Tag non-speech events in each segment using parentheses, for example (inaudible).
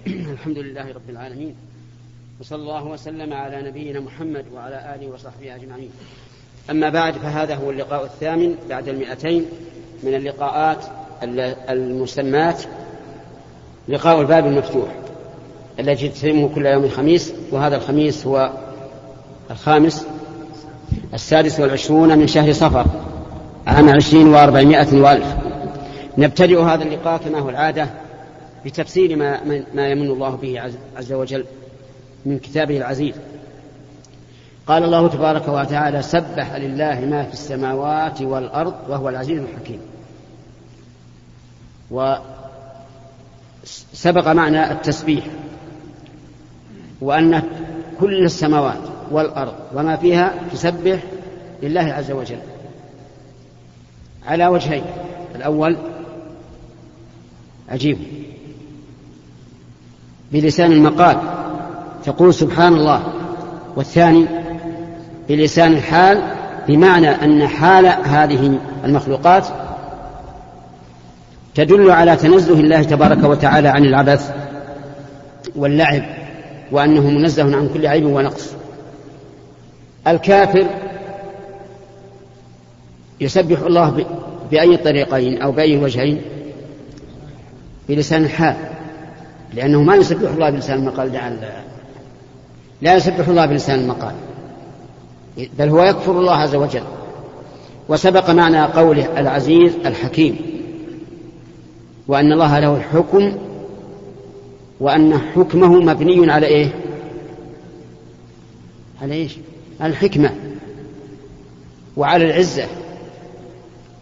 (clears throat) الحمد لله رب العالمين وصلى الله وسلم على نبينا محمد وعلى آله وصحبه أجمعين. أما بعد فهذا هو اللقاء الثامن بعد المئتين من اللقاءات المسمات لقاء الباب المفتوح التي تتمه كل يوم خميس وهذا الخميس هو الخامس السادس والعشرون من شهر صفر عام عشرين وأربعمائة وألف. نبتدئ هذا اللقاء كما هو العادة بتفسير ما, ما يمن الله به عز وجل من كتابه العزيز. قال الله تبارك وتعالى سبح لله ما في السماوات والأرض وهو العزيز الحكيم. وسبق معنى التسبيح وأن كل السماوات والأرض وما فيها تسبح لله عز وجل. على وجهين الأول عجيب. بلسان المقال تقول سبحان الله والثاني بلسان الحال بمعنى أن حال هذه المخلوقات تدل على تنزه الله تبارك وتعالى عن العبث واللعب وأنه منزه عن كل عيب ونقص. الكافر يسبح الله بأي طريقين أو بأي وجهين؟ بلسان الحال لأنه ما يسبح الله بلسان المقال لعل لا يسبح الله بلسان المقال بل هو يكفر الله عز وجل. وسبق معنى قوله العزيز الحكيم وأن الله له الحكم وأن حكمه مبني على إيه؟ على إيش؟ الحكمة وعلى العزة.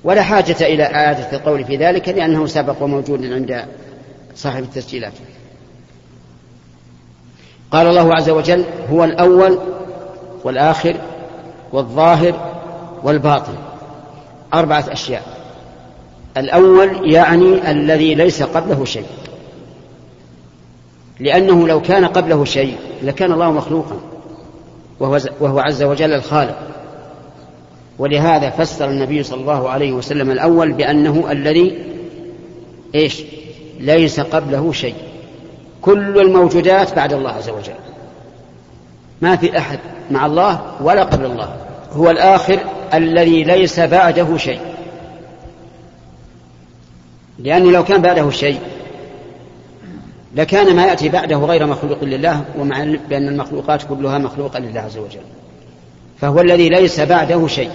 ولا حاجة إلى إعادة القول في ذلك لأنه سبق وموجود عند صاحب التسجيلات. قال الله عز وجل هو الأول والآخر والظاهر والباطن. أربعة أشياء. الأول يعني الذي ليس قبله شيء. لأنه لو كان قبله شيء لكان الله مخلوقا. وهو, وهو عز وجل الخالق. ولهذا فسر النبي صلى الله عليه وسلم الأول بأنه الذي إيش؟ ليس قبله شيء. كل الموجودات بعد الله عز وجل. ما في أحد مع الله ولا قبل الله. هو الآخر الذي ليس بعده شيء. لأنه لو كان بعده شيء لكان ما يأتي بعده غير مخلوق لله ومع بأن المخلوقات كلها مخلوقة لله عز وجل. فهو الذي ليس بعده شيء.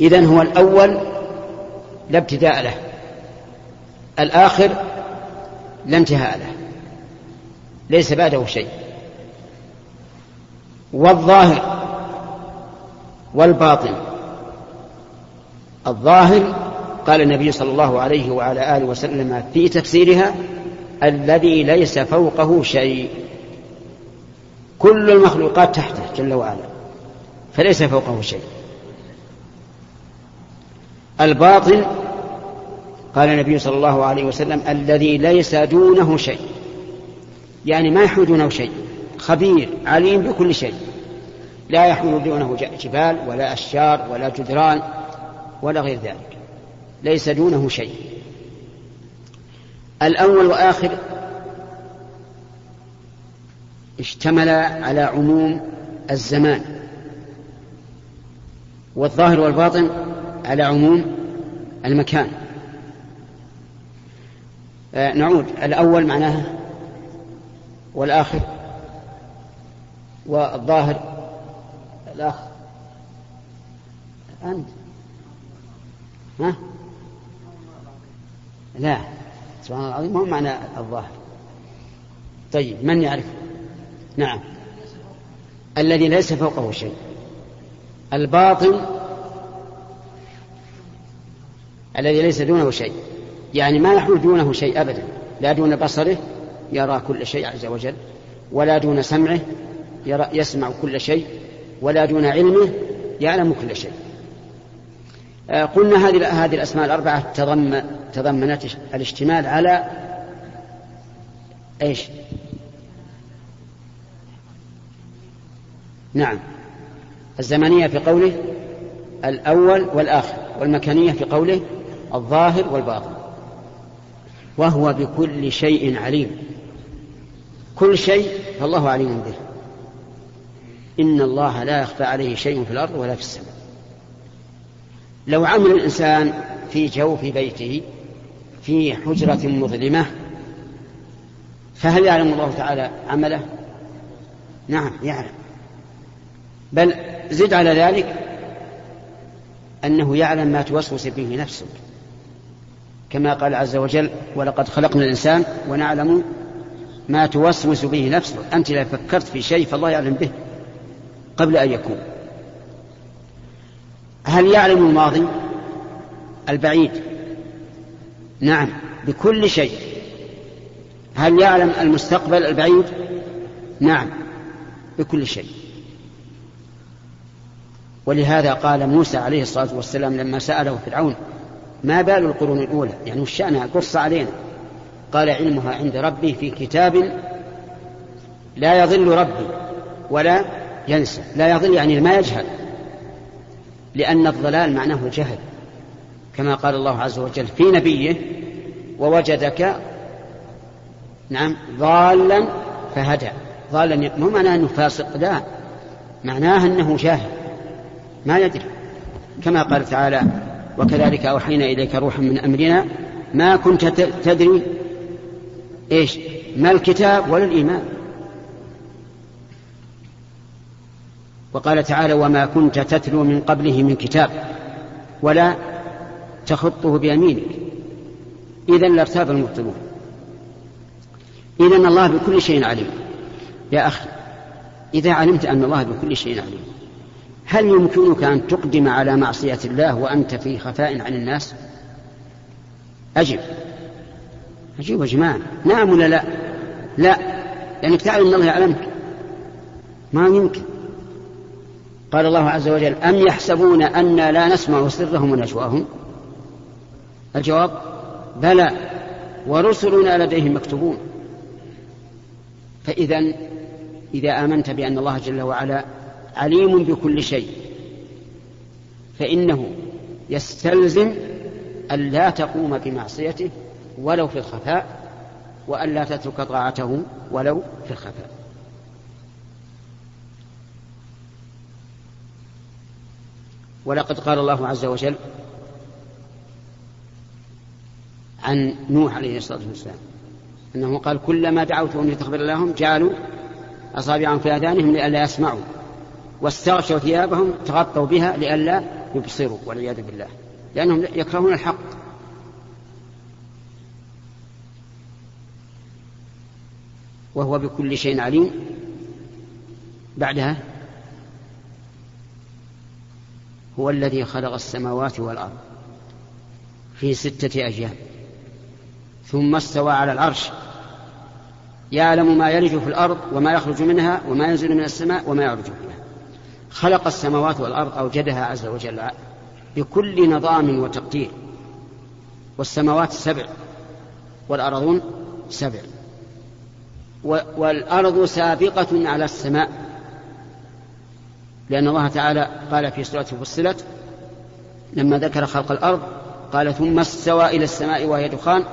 إذن هو الأول لا ابتداء له. الآخر لا انتهاء له. ليس بعده شيء. والظاهر والباطن. الظاهر قال النبي صلى الله عليه وعلى آله وسلم في تفسيرها الذي ليس فوقه شيء. كل المخلوقات تحته جل وعلا. فليس فوقه شيء. الباطن قال النبي صلى الله عليه وسلم الذي ليس دونه شيء. يعني ما يحول دونه شيء. خبير عليم بكل شيء. لا يحول دونه جبال ولا أشجار ولا جدران ولا غير ذلك. ليس دونه شيء. الأول وآخر اشتمل على عموم الزمان. والظاهر والباطن على عموم المكان. آه نعود. الأول معناه والآخر والظاهر. الأخ أنت ها؟ لا. سبحان الله العظيم. ما معنى الظاهر. طيب من يعرف؟ نعم. الذي ليس فوقه شيء. الباطن الذي ليس دونه شيء. يعني ما يحول دونه شيء أبدا. لا دون بصره يرى كل شيء عز وجل ولا دون سمعه يرى يسمع كل شيء ولا دون علمه يعلم كل شيء. آه، قلنا هذه هذه الأسماء الأربعة تضم تضمنت الاشتمال على إيش؟ نعم. الزمنية في قوله الأول والآخر والمكانية في قوله الظاهر والباطن. وهو بكل شيء عليم. كل شيء فالله عليم به. إن الله لا يخفى عليه شيء في الأرض ولا في السماء. لو عمل الإنسان في جوف بيته في حجرة مظلمة فهل يعلم الله تعالى عمله؟ نعم يعلم. بل زد على ذلك أنه يعلم ما توسوس به نفسك كما قال عز وجل ولقد خلقنا الإنسان ونعلم ما توسوس به نفسه. أنت إذا فكرت في شيء فالله يعلم به قبل أن يكون. هل يعلم الماضي؟ البعيد. نعم بكل شيء. هل يعلم المستقبل البعيد؟ نعم بكل شيء. ولهذا قال موسى عليه الصلاة والسلام لما سأله فرعون ما بال القرون الأولى؟ يعني وش شأنها؟ قص علينا. قال علمها عند ربي في كتاب لا يضل ربي ولا ينسى. لا يضل يعني ما يجهل لأن الضلال معناه الجهل كما قال الله عز وجل في نبيه ووجدك نعم ضالا فهدى. ضالا مو معناه أنه فاسق لا معناه أنه جاهل. ما يدري. كما قال تعالى وكذلك أوحينا إليك روحا من أمرنا. ما كنت تدري إيش؟ ما الكتاب ولا الإيمان. وقال تعالى وما كنت تتلو من قبله من كتاب ولا تخطه بيمينك. اذا لارتاب المبطلون. اذا الله بكل شيء عليم. يا أخي إذا علمت أن الله بكل شيء عليم هل يمكنك أن تقدم على معصية الله وأنت في خفاء عن الناس؟ أجب. أجيب يا جماعة. نعم ولا لا؟ لا. لأنك تعلم أن الله يعلمك. ما يمكن. قال الله عز وجل أم يحسبون أنا لا نسمع سرهم ونجواهم؟ الجواب بلى. ورسلنا لديهم مكتوبون. فإذا إذا آمنت بأن الله جل وعلا عليم بكل شيء. فإنه يستلزم أن لا تقوم بمعصيته ولو في الخفاء وأن لا تترك طاعته ولو في الخفاء. ولقد قال الله عز وجل عن نوح عليه الصلاة والسلام أنه قال كلما دعوتهم لتغفر لهم جعلوا أصابعهم في آذانهم لئلا يسمعوا. واستغشوا ثيابهم تغطوا بها لئلا يبصروا والعياذ بالله. لأنهم يكرهون الحق. وهو بكل شيء عليم. بعدها هو الذي خلق السماوات والأرض في ستة أيام ثم استوى على العرش. يعلم ما يلج في الأرض وما يخرج منها وما ينزل من السماء وما يعرج فيها. خلق السماوات والأرض أوجدها عز وجل بكل نظام وتقدير. والسماوات سبع والأرضون سبع. والأرض سابقة على السماء. لأن الله تعالى قال في سورة فصلت لما ذكر خلق الأرض قال ثم استوى إلى السماء وهي دخان.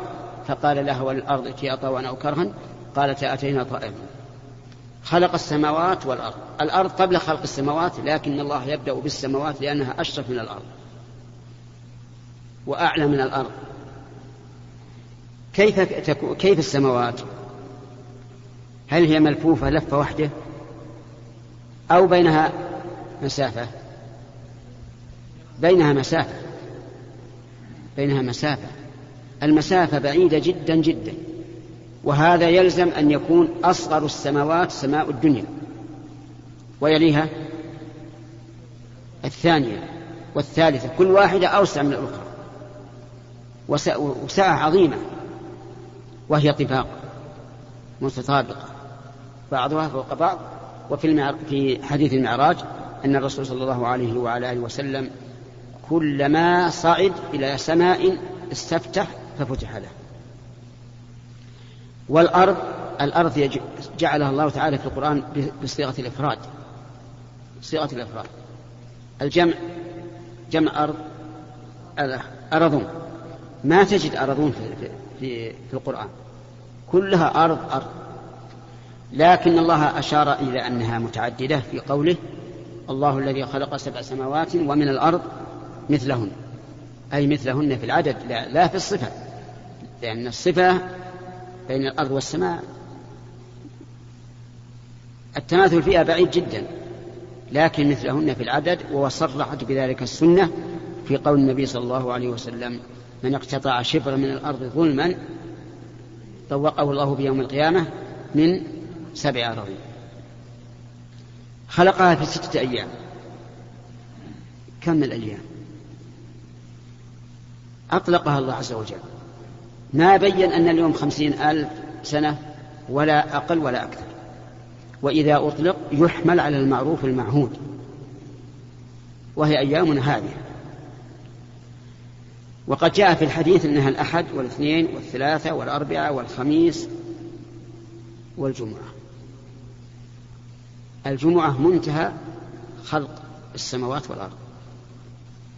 فقال لها وللأرض ائتيا طوعا أو كرها؟ قالت أتينا طائعين خلق السماوات والأرض. الأرض قبل خلق السماوات لكن الله يبدأ بالسماوات لأنها أشرف من الأرض وأعلى من الأرض. كيف تكو كيف السماوات؟ هل هي ملفوفة لفة واحدة أو بينها مسافة؟ بينها مسافة. بينها مسافة. المسافة بعيدة جدا جدا. وهذا يلزم أن يكون أصغر السماوات سماء الدنيا. ويليها الثانية والثالثة كل واحدة أوسع من الأخرى. وسعة عظيمة. وهي طباق متطابقة. بعضها فوق بعض. وفي في حديث المعراج أن الرسول صلى الله عليه وعلى آله وسلم كلما صعد إلى سماء استفتح ففتح له. والأرض الأرض جعلها الله تعالى في القرآن بصيغة الإفراد. صيغة الإفراد. الجمع جمع أرض أرض ما تجد أرضون في, في, في القرآن. كلها أرض أرض. لكن الله أشار إلى أنها متعددة في قوله الله الذي خلق سبع سماوات ومن الأرض مثلهن. أي مثلهن في العدد لا, لا في الصفة. لأن الصفة بين الأرض والسماء. التماثل فيها بعيد جدا لكن مثلهن في العدد وصرحت بذلك السنة في قول النبي صلى الله عليه وسلم من اقتطع شبرا من الأرض ظلما طوقه الله في يوم القيامة من سبع أراضين. خلقها في ستة أيام. كم الأيام؟ أطلقها الله عز وجل. ما بين أن اليوم خمسين ألف سنة ولا أقل ولا أكثر. وإذا أطلق يحمل على المعروف المعهود. وهي أيامنا هذه. وقد جاء في الحديث أنها الأحد والاثنين والثلاثة والأربعة والخميس والجمعة. الجمعة منتهى خلق السماوات والأرض.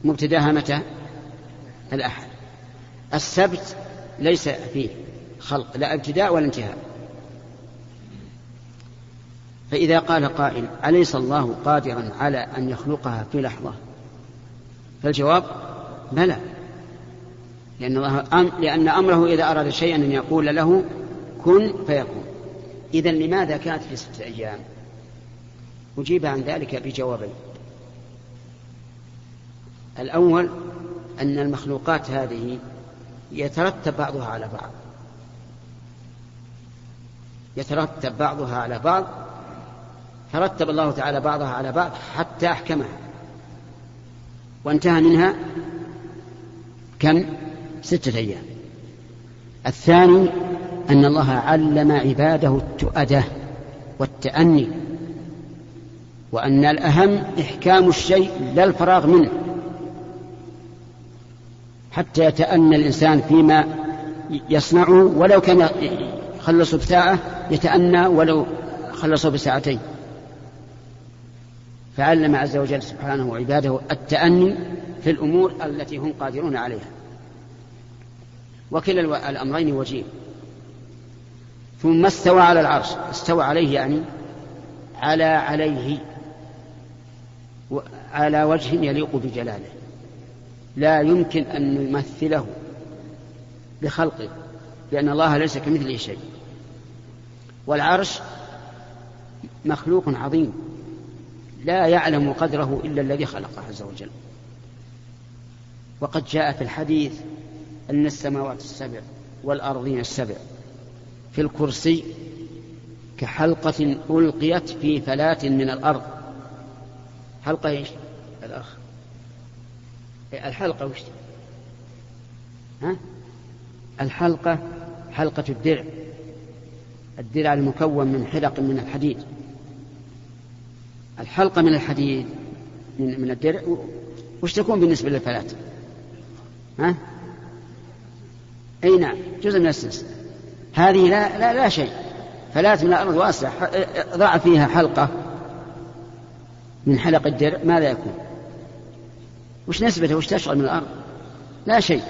مبتداها متى؟ الأحد. السبت ليس فيه خلق لا ابتداء ولا انتهاء. فإذا قال قائل أليس الله قادرا على أن يخلقها في لحظة؟ فالجواب بلى. لأن, الله أم لأن أمره إذا أراد شيئا أن يقول له كن فيكون. إذا لماذا كانت في ستة أيام؟ أجيب عن ذلك بجوابين. الأول أن المخلوقات هذه يترتب بعضها على بعض. يترتب بعضها على بعض. فرتب الله تعالى بعضها على بعض حتى أحكمها. وانتهى منها كم؟ ستة أيام. الثاني أن الله علم عباده التؤدة والتأني وأن الأهم إحكام الشيء لا الفراغ منه. حتى يتأنى الإنسان فيما يصنعه ولو كان خلصه بساعة يتأنى ولو خلصه بساعتين. فعلم عز وجل سبحانه عباده التأني في الأمور التي هم قادرون عليها. وكلا الأمرين وجيه. ثم استوى على العرش استوى عليه يعني على عليه على وجه يليق بجلاله. لا يمكن أن نمثله بخلقه لأن الله ليس كمثله شيء. والعرش مخلوق عظيم لا يعلم قدره إلا الذي خلقه عز وجل. وقد جاء في الحديث أن السماوات السبع والأرضين السبع في الكرسي كحلقة ألقيت في فلاة من الأرض. حلقة إيش؟ الأخ. الحلقة وش؟ ها؟ الحلقة حلقة الدرع. الدرع المكون من حلق من الحديد. الحلقة من الحديد من, من الدرع وش تكون بالنسبة للفلاة ها؟ أي نعم جزء من السلسلة هذه لا, لا, لا شيء. فلاة من الأرض واسعة ضع فيها حلقة من حلق الدرع ماذا يكون؟ وش نسبته وش تشغل من الأرض؟ لا شيء.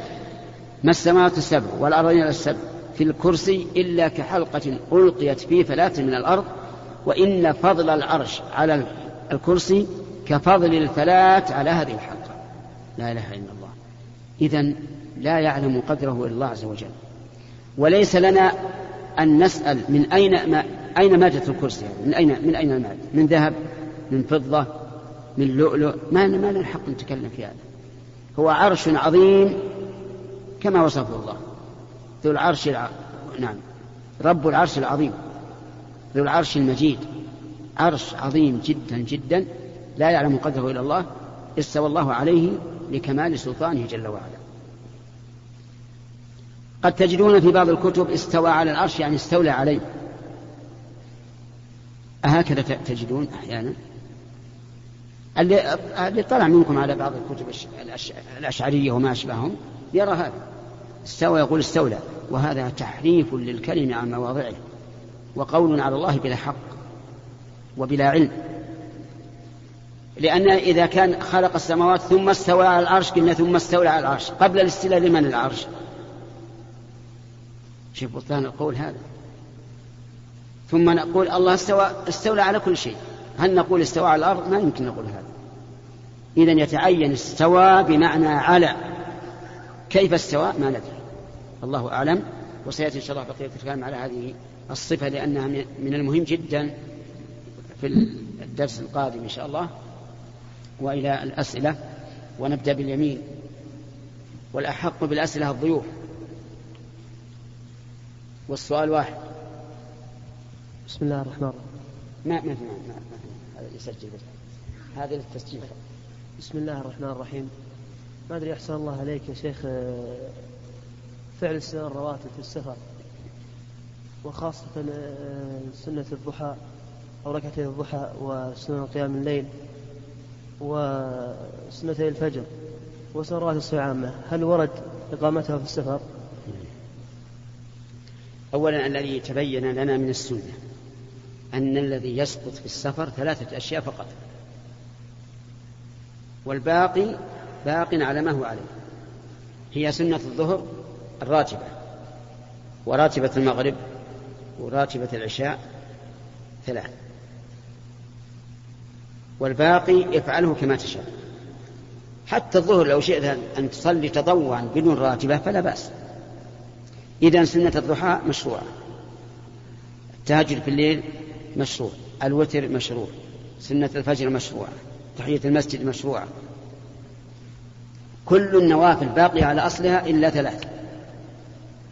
ما السماوات السبع والأرضين السبع. في الكرسي إلا كحلقة ألقيت في فلاة من الأرض وإن فضل العرش على الكرسي كفضل الفلاة على هذه الحلقة. لا إله إلا الله. إذا لا يعلم قدره إلا الله عز وجل. وليس لنا أن نسأل من أين ما أين مادة الكرسي؟ من أين من أين المادة من ذهب؟ من فضة؟ من لؤلؤ. ما ما لنا حق نتكلم في هذا. هو عرش عظيم كما وصفه الله. ذو العرش الع... نعم. رب العرش العظيم. ذو العرش المجيد. عرش عظيم جدا جدا لا يعلم قدره إلا الله. استوى الله عليه لكمال سلطانه جل وعلا. قد تجدون في بعض الكتب استوى على العرش يعني استولى عليه. أهكذا تجدون أحيانا. اللي, اللي طلع منكم على بعض الكتب الأشعرية وما أشبههم يرى هذا. استوى يقول استولى. وهذا تحريف للكلمة عن مواضعه. وقول على الله بلا حق وبلا علم. لأن إذا كان خلق السماوات ثم استوى على العرش قلنا ثم استولى على العرش. قبل الاستيلاء لمن العرش؟ شوف بطلان القول هذا. ثم نقول الله استوى استولى على كل شيء. هل نقول استوى على الأرض؟ ما يمكن نقول هذا. إذا يتعين استوى بمعنى على. كيف استوى؟ ما ندري. الله أعلم. وسيأتي إن شاء الله بقية الكلام على هذه الصفة لأنها من المهم جدا في الدرس القادم إن شاء الله. وإلى الأسئلة. ونبدأ باليمين. والأحق بالأسئلة الضيوف. والسؤال واحد. بسم الله الرحمن الرحيم. ما ما في ما هذا يسجل هذا للتسجيل بسم الله الرحمن الرحيم. ما أدري أحسن الله عليك يا شيخ. آه، فعل السنن الرواتب في السفر وخاصة آه، سنة الضحى أو ركعتي الضحى وسنن قيام الليل وسنتي الفجر وسنن الصلاة عامة هل ورد إقامتها في السفر؟ أولا الذي تبين لنا من السنة. أن الذي يسقط في السفر ثلاثة أشياء فقط. والباقي باق على ما هو عليه. هي سنة الظهر الراتبة وراتبة المغرب وراتبة العشاء ثلاث. والباقي افعله كما تشاء. حتى الظهر لو شئت أن تصلي تطوعا بدون راتبة فلا بأس. إذا سنة الضحى مشروعة. التهجد في الليل مشروع الوتر مشروع سنة الفجر مشروعة تحية المسجد مشروعة كل النوافل باقية على أصلها إلا ثلاث.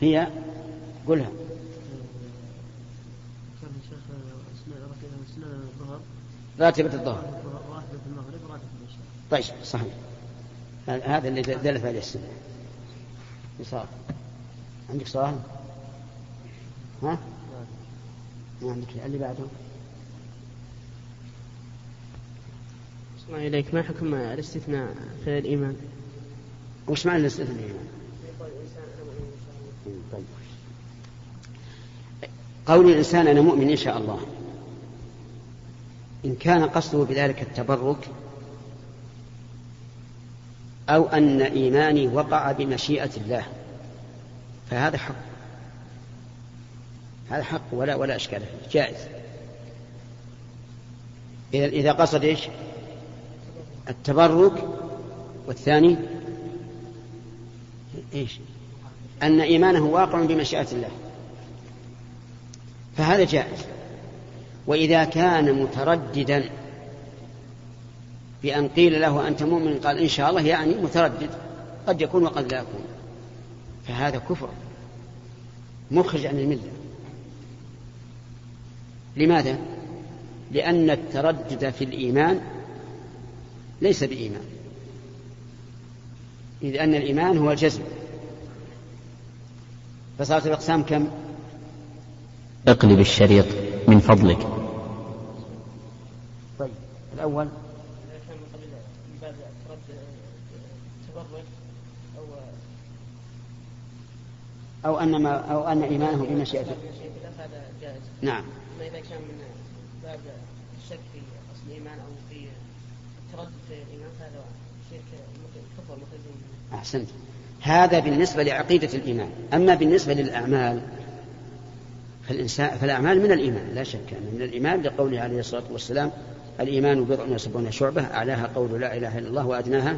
هي قلها راتبة الظهر. طيب صحيح. هذا اللي دلت عليه السنة. يصاب عندك سؤال؟ ها؟ عندك اللي بعده. الله إليك ما حكم الاستثناء في الإيمان؟ وش معنى الاستثناء؟ في الإيمان؟ طيب قول الإنسان أنا مؤمن إن شاء الله. إن كان قصده بذلك التبرك أو أن إيماني وقع بمشيئة الله فهذا حق. هذا حق ولا ولا إشكال. فيه جائز. إذا إذا قصد إيش؟ التبرك والثاني إيش؟ أن إيمانه واقع بمشيئة الله. فهذا جائز. وإذا كان مترددا بأن قيل له أنت مؤمن قال إن شاء الله يعني متردد. قد يكون وقد لا يكون. فهذا كفر. مخرج عن الملة. لماذا؟ لأن التردد في الإيمان ليس بإيمان. إذ أن الإيمان هو الجزم. فصارت الأقسام كم؟ اقلب الشريط من فضلك. طيب الأول. أو أن ما أو أن إيمانه بمشيئته. هذا نعم إذا كان من باب الشك في أصل الإيمان أو في التردد في الإيمان فهذا شرك كفر أحسنت. هذا بالنسبة لعقيدة الإيمان. أما بالنسبة للأعمال فالإنسان فالأعمال من الإيمان لا شك. أنه من الإيمان لقوله عليه الصلاة والسلام الإيمان بضع وسبعون شعبة أعلاها قول لا إله إلا الله وأدناها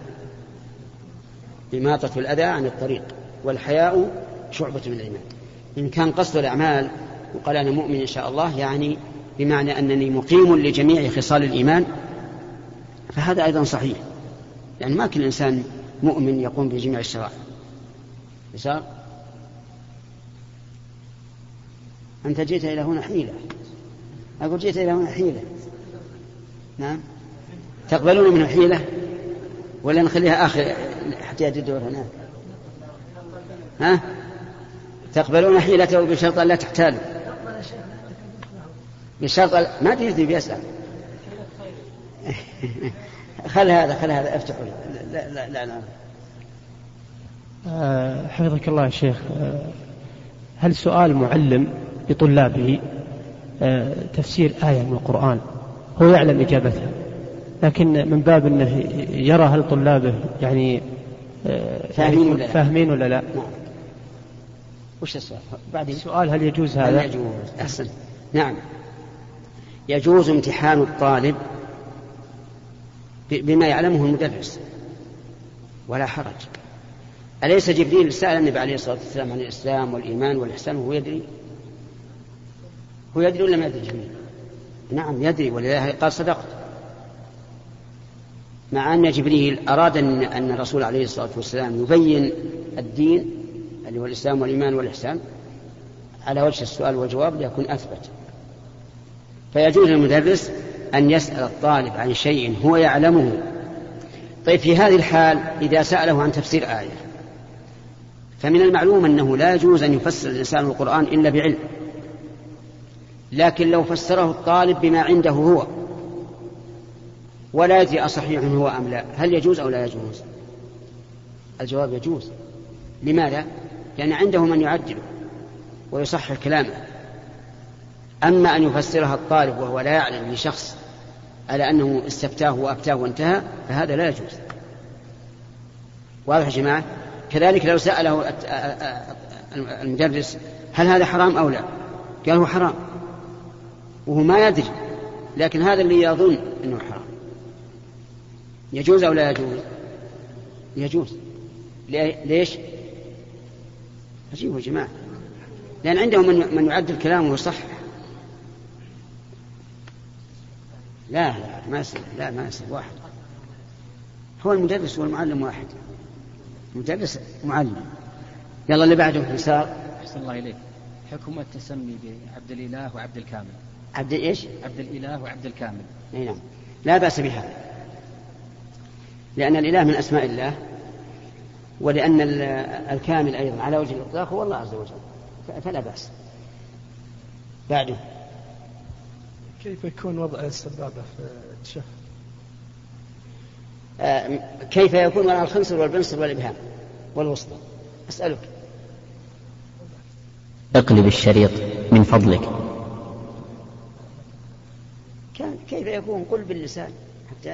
إماطة الأذى عن الطريق والحياء شعبة من الإيمان. إن كان قصد الأعمال وقال أنا مؤمن إن شاء الله يعني بمعنى أنني مقيم لجميع خصال الإيمان. فهذا أيضا صحيح. يعني ما كل إنسان مؤمن يقوم بجميع الشرائع. يسار أنت جئت إلى هنا حيلة. أقول جئت إلى هنا حيلة. نعم. تقبلون منه حيلة ولا نخليها آخر حتى يأتي الدور هناك؟ ها؟ تقبلون حيلته بشرط أن لا تحتالوا بشرط ما تدري بيسأل (laughs) خل هذا خل هذا افتحوا لا لا لا, لا. آه، حفظك الله يا شيخ. آه، هل سؤال معلم لطلابه؟ آه، تفسير آية من القرآن. هو يعلم إجابتها. لكن من باب أنه يرى هل طلابه يعني فاهمين ولا لا, فاهمين ولا لا؟ نعم. وش السؤال؟ بعد السؤال هل يجوز هل هذا؟ يجوز؟ أحسن. نعم. يجوز امتحان الطالب بما يعلمه المدرس. ولا حرج. أليس جبريل سأل النبي عليه الصلاة والسلام عن الإسلام والإيمان والإحسان وهو يدري؟ هو يدري ولا ما يدري جبريل؟ نعم يدري ولذلك قال صدقت. مع أن جبريل أراد أن أن الرسول عليه الصلاة والسلام يبين الدين اللي هو الإسلام والإيمان والإحسان على وجه السؤال والجواب ليكون أثبت. فيجوز للمدرس أن يسأل الطالب عن شيء هو يعلمه. طيب في هذه الحال إذا سأله عن تفسير آية فمن المعلوم أنه لا يجوز أن يفسر الإنسان القرآن إلا بعلم. لكن لو فسره الطالب بما عنده هو ولا يدري أصحيح هو أم لا هل يجوز أو لا يجوز؟ الجواب يجوز. لماذا؟ لأن عنده من يعدله ويصحح كلامه. أما أن يفسرها الطالب وهو لا يعلم لشخص على أنه استفتاه وأفتاه وانتهى فهذا لا يجوز. واضح يا جماعة؟ كذلك لو سأله المدرس هل هذا حرام أو لا؟ قال هو حرام. وهو ما يدري لكن هذا اللي يظن أنه حرام. يجوز أو لا يجوز؟ يجوز. ليش؟ عجيب يا جماعة. لأن عندهم من, يعدل كلامه ويصحح لا لا ما يصير لا ما يصير واحد. هو المدرس والمعلم واحد. مدرس معلم. يلا اللي بعده يسار أحسن الله إليك. حكم التسمي بعبد الإله وعبد الكامل. عبد إيش؟ عبد الإله وعبد الكامل. إي نعم. لا بأس بهذا لأن الإله من أسماء الله ولأن الكامل أيضا على وجه الإطلاق هو الله عز وجل فلا بأس. بعده. كيف يكون وضع السبابة في التشهد؟ آه كيف يكون وراء الخنصر والبنصر والإبهام والوسطى أسألك. اقلب الشريط من فضلك. كان كيف يكون؟ قل باللسان حتى